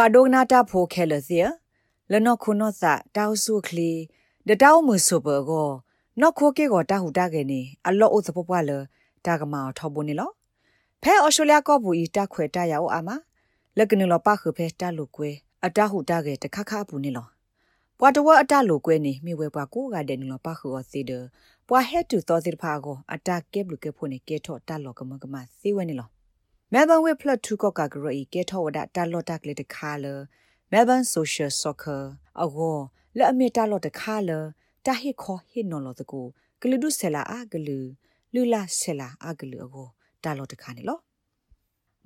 ပွာဒိုနာတာဖိုခဲလစီလနခုနောစာတောက်ဆုခလီဒတောက်မှုဆိုဘောကိုနော့ခိုကေကိုတာဟူတာကေနေအလောအိုစပပွားလတာကမာထောဘုန်နီလောဖဲအော်စတြေးလျကောဘူဤတခွေတရအောင်အာမလက်ကနလောပခုဖဲတလူကွဲအတဟူတာကေတခခပူနီလောပွာတဝအတလူကွဲနေမိဝဲပွာကိုကတဲ့နလောပခုောစီဒပွာဟက်တူတော်စီဖာကိုအတကဲဘလူကေဖို့နေကေထော့တလောကမကမစီဝဲနီလော မဲဘန်ဝဲဖလတ်2ကော့ကဂရိုဤကေထော့ဝဒတလော့တက်လေတခါလမဲဘန်ဆိုရှယ်ဆော့ကာအဂောလက်အမီတလော့တခါလတာဟိခောဟိနော်လောတကူဂလူဒုဆလာအာဂလူလူလာဆလာအာဂလူအကိုတာလောတခါနေလော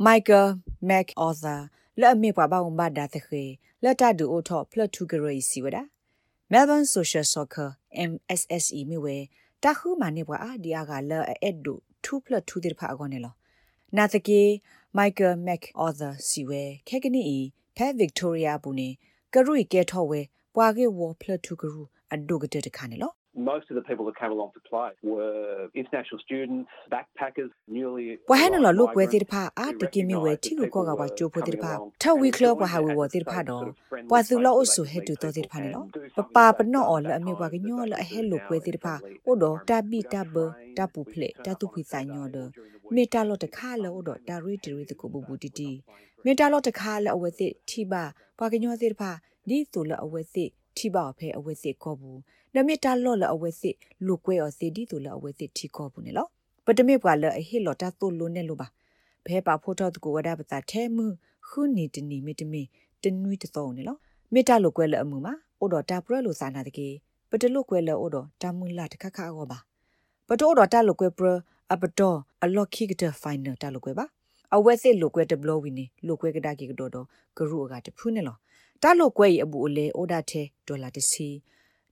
မိုက်ကယ်မက်အော်သာလက်အမေပွားပါဝန်ဘာဒါသခေလက်တဒူအိုထော့ဖလတ်တူဂရီစီဝဒ Melbourne Social Soccer MSSE မြဝဲတခုမနေပွားအာဒီယာကလဲအဲ့ဒူ2 plus 2တိဖာအကောနေလော နာတကေမိုက်ကယ်မက်အော်သာစီဝဲခဲကနီဖဲဗစ်တိုးရီယာဘူးနေကရုီကဲထော့ဝဲပွာကေဝဖလတ်တူဂရူအဒုကတဲ့တခါနေလော most of the people that came along to play were international students, backpackers, newly ဝဟနလလုကွဲတိဖာအာတကိမီဝဲတီကိုကောကဝါချိုဖိုတိဖာထဝီကလဘဟာဝဝတိဖာတော့ပွာစုလောအဆုဟဲတူတော်တိဖာနေလောပပပနောအလအမေဘွာကညောလအဟဲလုကွဲတိဖာအိုတော့တဘီတဘတပူဖလေတတုဖိဆိုင်ညောတော့ မေတာလောတခါလောတော့တာရီတီရီတကိုဘူဘူတီတီမေတာလောတခါလောအဝဲစစ်ထိပါပွာကညောတိဖာဒီဆိုလအဝဲစစ်ထိပါဖဲအဝဲစစ်ကောဘူးနမီတာလော့လအဝဲစစ်လူကွဲော်စီဒီတူလအဝဲစစ်ထိကောဘူးနေလောပတမေပွာလအဟိလော်တာတိုလိုနေလိုပါဘဲပါဖို့တော့တကူဝဒပတာထဲမှုခုနီတနီမီတမီတနွီတသောနေလောမေတာလိုကွဲလအမှုမှာအိုတော်တာပရလိုစာနာတကေပတလုကွဲလအိုတော်တာမူလာတခခအောပါပတိုးတော်တာလိုကွဲပရ အပတော်အလော့ခိကတဖိုင်နယ်တာလိုကွဲပါအဝဲစစ်လိုကွဲတဘလဝီနေလိုကွဲကဒါကီကတော့တော့ဂရုအကတဖူးနေလောတာလိုကွဲရအဘူအလေအိုဒါတဲ့ဒေါ်လာတစီ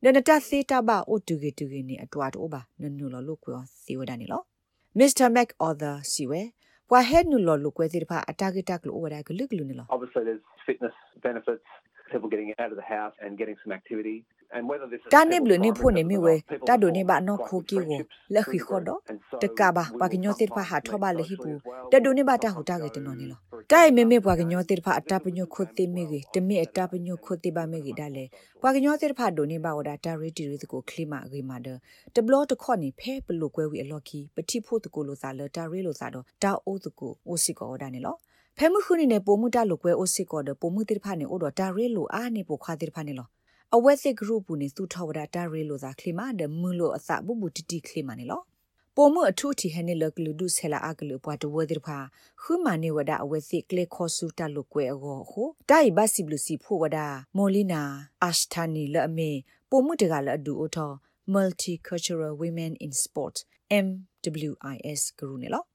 နနတစေတာဘာအိုတူဂီတူဂီနေအတွားတော့ပါနနူလောလုကွေစီဝဒနေလောမစ္စတာမက်အော်သာစီဝဲပွာဟက်နူလောလုကွေစီတဖာအတာဂီတက်လို့ဝဒကလုကလုနေလော obviously there's fitness benefits people getting out of the house and getting some activity တာနေဘလနေဖို့နေမီဝဲတာဒိုနေဘာနောခိုကီဝလက်ခိခောဒတကဘာပါကညောတိဖာဟာထောပါလဟိပူတဒိုနေဘာတာဟူတာကေတနော်နေလောတိုင်မေမေပွားကညောတိဖာအတပညုခိုတိမီဂီတမီအတပညုခိုတိဘာမီဂီဒါလေပွားကညောတိဖာဒိုနေဘာဝဒါတာရီတီရီကိုခလိမာဂီမာဒတဘလောတခော့နေဖဲပလုကွဲဝီအလော်ကီပတိဖို့တကူလိုစားလတာရီလိုစားတော့တာအိုးတကူအိုစီကောဒါနေလော ဖဲမှုခုနေနေပိုမှုတလုကွဲအိုစီကောဒပိုမှုတိဖာနေအိုတော့တာရီလိုအားနေပိုခွာတိဖာနေလောအဝက်စစ် group ဘူးနေသူထောဝဒတာရီလိုသာခလီမာဒမူလိုအစဘူဘူတီတီခလီမာနေလောပိုမှုအထုတီဟနေလကလူဒုဆလာအကလူပွားတဝဒရဖာခုမနေဝဒအဝက်စစ်ကလေခောဆူတလုကွဲအောဟုတိုင်ဘစီဘလူစီဖို့ဝဒမိုလီနာအရှ်တာနီလအမေပိုမှုတကလအဒူအိုထော multicultural women in sport MWIS ကရုနေလော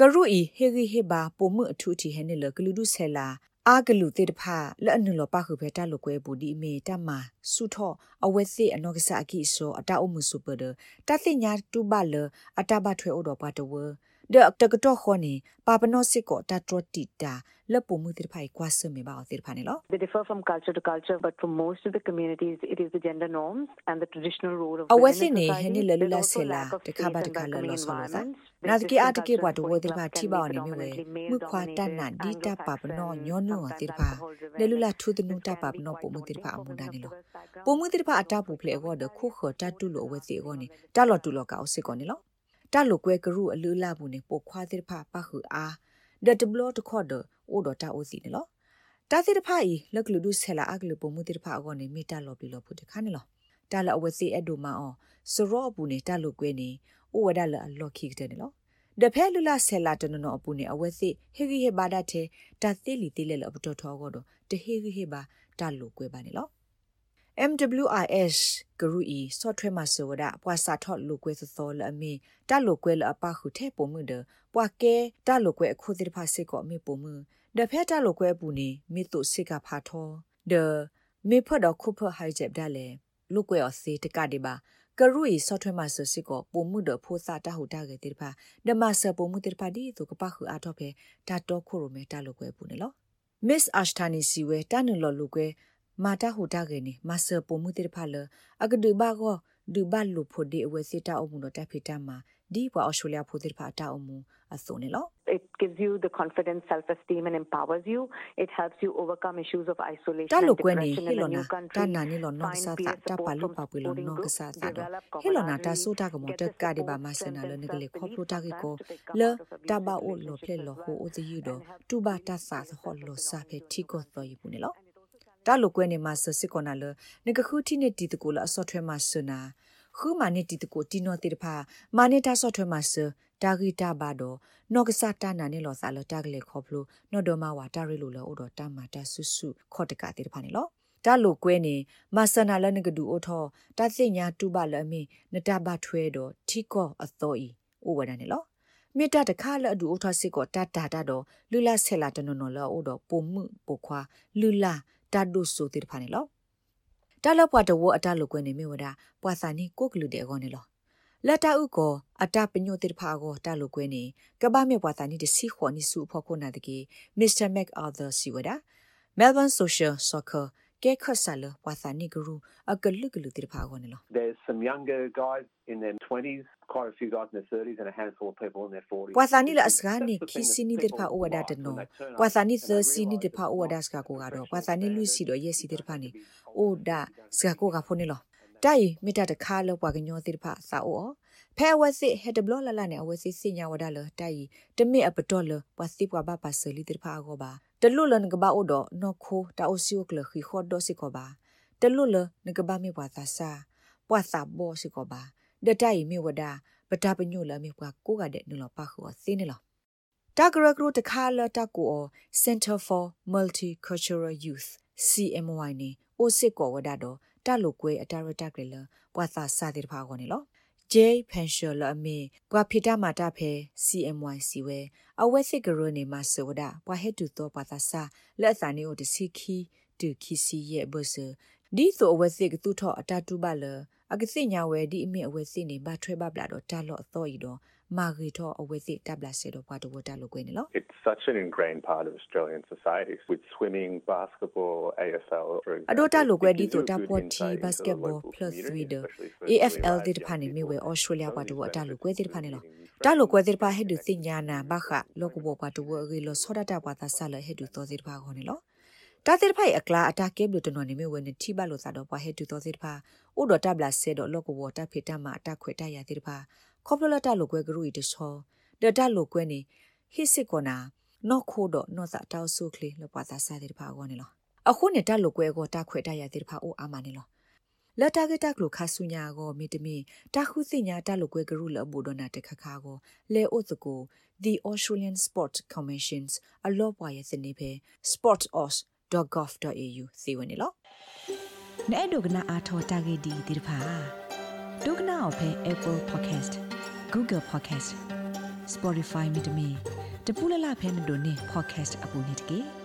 ကရုဤဟေဂီဟေဘာပိုမှုအထုတီဟနေလကလူဒုဆလာအာဂလူတေတဖာလက်အနုလောပခုဖေတလုကွဲဘူးဒီမေတမဆုထောအဝဲစီအနောကစားအကိဆိုအတာအမှုစုပဒတသိညာတူဘလအတဘထွဲဩတော်ပါတဝဒတကတော့ခေါနေပါပနောစစ်ကိုတတ်တော်တီတာလက်ပုံမှုတိဖိုင်ကွာစမေပါအတိဖာနေလော They differ from culture to culture but for most of the communities it is the gender norms and the traditional role of အဝစီနေဟနေလလလဆလာတခါပါတခါလလောဆောလာ နာတကေအတကေဘွားတဝတိဖာထိပါနေမြဝဲမှုခွာတတ်နာဒီတပါပနောညောနုအတိဖာလေလူလာထူးတနုတပါပနောပုံမှုတိဖာအမှုဒါနေလောပုံမှုတိဖာအတပူဖလေအောဒခုခတတ်တူလိုအဝစီအောနေတလော်တူလောကအောစစ်ကောနေလောတလိုကွဲကရုအလူလာဘူးနေပိုခွာတိဖာပခုအားဒတ်ဘလတ်ခေါ်ဒအိုဒတာအိုစီနော်တာစီတဖာဤလက်ကလူဒုဆဲလာအကလူပုံမှုတိတဖာအောနေမီတာလော်ပြီလော်ဖုတခါနေလော တာလအဝစီအဒိုမာအောစရောဘူးနေတာလုကွဲနေအိုဝဒလအလော်ခိကတဲ့နော်ဒဖဲလူလာဆဲလာတနနောအပူနေအဝစီဟေဂီဟေဘာဒတဲ့တာသီလီတိလေလောပတော်ထောကတော့တဟေဂီဟေဘာတာလုကွဲပါနေလော MWIS ဂရူဤ software မှာဆိုဒါပွာစာထော့လူကွဲစောလအမီတလူကွဲလအပခုထဲပုံမှုဒပွာကဲတလူကွဲအခုတိဖာစစ်ကောအမီပုံမှုဒဖက်တလူကွဲပူနေမိတုစစ်ကဖာထောဒမေဖဒခုဖဟိုက်ဂျက်ဒါလေ လူကွဲအစီတကတိပါကရူဤ software မှာဆိုစစ်ကောပုံမှုဒဖိုးစာတဟုတာကေတိဖာဒမဆပုံမှုတိဖာဒီသူကပခုအထော့ဖဲတာတော့ခုရမဲတလူကွဲပူနေလော Miss Ashtani Siwe တနလလူကွဲမာတာဟူတာကေနီမဆာပိုမှုတေဖာလအကဒူဘာကိုဒူဘတ်လူဖို့ဒီအဝဲစစ်တာအမှုတော့တက်ဖိတမှာ ဒီပွားအော်စတြေးလျဖို့တိဖာတာအမှုအစုံနေလော It gives you the confidence, self esteem, and empowers you. It helps you overcome issues of isolation တာ and လိုကွဲနေ depression ဟီ in လို a နာ new country. တာနာနီလောနော Find ဆာ peer တာတာ support ပါလူ from ပါပွေလော supporting နောက groups, ဆာတာတော့ develop ဟီလိုနာတာ camaraderie, ဆိုတာကမ get တ the ကဒီပါ support, မဆနာလ strengthen နကလေခေါပလို self-belief, တာကေကို sometimes to become လ out of abusive တာဘာအိုလောဖလက် relationships လော as ဟို well. အိုတယူတော့ And help တူဘာတာဆာဟောလောစာဖေတီကိုသောယပူနေလောတာလိုကွဲနေမှာဆစစ်ကောနာလနကခုတီနေတီတကိုလအစောထွဲမှာဆနာ ခူမာနေတီတကိုတီနိုတီတဖာမာနေတာစောထွဲမှာဆတာဂီတာဘာတော့နော့ကဆာတာနာနေလောစာလတာကလေခေါပလိုနော့ဒမဝါတာရီလိုလောအိုတော့တာမာတာဆုဆုခော့တကတီတဖာနေလောတာလိုကွဲနေမဆနာလနကဒူအိုထောတာစိညာတူပါလအမီနတဘထွဲတော့ထီကောအသောဤအိုဝဒနေလောမေတ္တာတခါလအဒူအိုထစစ်ကိုတတ်တာတာတော့လူလာဆဲလာတနော်နော်လောအိုတော့ပုံမှုပုခွာလူလာတတ်ဒုဆိုတိတဖာနေလော တာလပွားတဝအတလုကွနေမိဝဒပွာစာနီကိုကလူတဲ့ကောနေလောလက်တာဥကောအတပညိုတိတဖာကောတလုကွနေကဘာမေပွာစာနီတစီခေါနီစုဖို့ခုနာတကေမစ္စတာမက်အာသာစီဝဒ Melbourne Social Soccer ကဲခဆာလပွာစာနီဂရူအကလုကလူတိတဖာကောနေလော There's some younger guys in their 20s, quite a few guys in their 30s, and a handful of people in their 40s. ပွာစာနီလအစကားနေခီစီနီတိတဖာအိုဝဒတနောပွာစာနီသစီနီတိဖာအိုဝဒစကာကိုကတော့ပွာစာနီလူစီတော့ရက်စီတိတဖာနေအိုဒါစကာကိုကဖုန်နေလောတိုင်မိတတခါလောပွာကညောတိတဖာစာအိုဖဲဝစီဟက်ဒဘလလလနဲ့အဝစီစညာဝဒါလတိုင် တမိအပတော်လပွာစီပွာဘပါဆလီတိဖာကိုပါတလူလနကဘာအိုဒနော်ခိုတာအိုစီယိုကလခီခေါ်ဒိုစီကိုပါတလူလနကဘာမေပွာသာစာပွာစာဘောစီကိုပါဒတိုင်မိဝဒါပတာပညိုလမေပွာကိုကတဲ့နလပါခေါ်စင်းနေလောတာဂရဂရတခါလတကူ Center for Multicultural Youth CMY နေအိုစစ်ကောဝဒါတော့တလုကွဲအတာရတကရလပွာသာစာတိတဖာခေါ်နေလော J Pension လအမေပွာဖိတမာတာဖဲ CMY စီဝဲအဝဲစစ်ကရနေမှာစဝဒပွာဟက်တူတော့ပါသာစာလက်စာနေအိုတစီခီတူခီစီရဲ့ဘဆ ဒီဆိုအဝဲစစ်ကသူထော့အတတူပါလအကစိညာဝဲဒီအမေအဝဲစစ်နေဘာထွဲပါပလာတော့တာလော့အသောဤတော့မာဂီထော့အဝဲစစ်တပ်လာစေတော့ပွာတဝတာလို့ကွနေလော It's such an ingrained part of Australian society with swimming, basketball, AFL, for example. အဒိုတာလိုကွဲ It ဒီ gives တို you a တာ good ပေါ် insight တီ into ဘတ် the စကတ်ဘော local ပလတ် community, 3 especially for AFL really ဒီ large ဖာနေ young မီဝဲ people. Australia ပါတူအတာလိုကွဲဒီဖာနေလော Meeting တာလိုကွဲဒီဖာဟဲဒူစညာနာဘခလောကဘောပါတူဝရီလောဆောဒတာပါတာဆာလဟဲဒူသောစီဖာခေါနေလော တာတိဖိုင်အကလာအတာကဲဘလူတနော်နေမီဝဲနေတိဘလို့သာတော့ပွားဟဲဒူသောစီဖာဥဒတာဘလာဆေတော့လောကဘောတာဖေတမအတာခွေတရတိဖာခေါပလလတာလိုကွဲဂရူဤတဆောဒတာလိုကွဲနေဟစ်စစ်ကောနာနော့ခိုတော့နော့စာတောက်ဆုခလီလောပွားသာစာတိဖာခေါနေလောအခုနေတာလိုကွဲကိုတာခွေတရတိဖာအိုအာမနေလောလတာကတကလိုခါဆုညာကိုမီတမီတာခုစညာတလုကွဲဂရုလဘူဒနာတခခါကိုလေအိုတကို The Australian Sport Commissions အလောပွားရဲ့စနေပဲ sportos.gov.au စီဝင်နေလို့နဲ့ဒုကနာအာထောတာဂေဒီဒီဖာဒုကနာအဖဲ Apple Podcast Google Podcast Spotify မြေတမီတပူလလဖဲမတို့နေ podcast အပူနေတကေ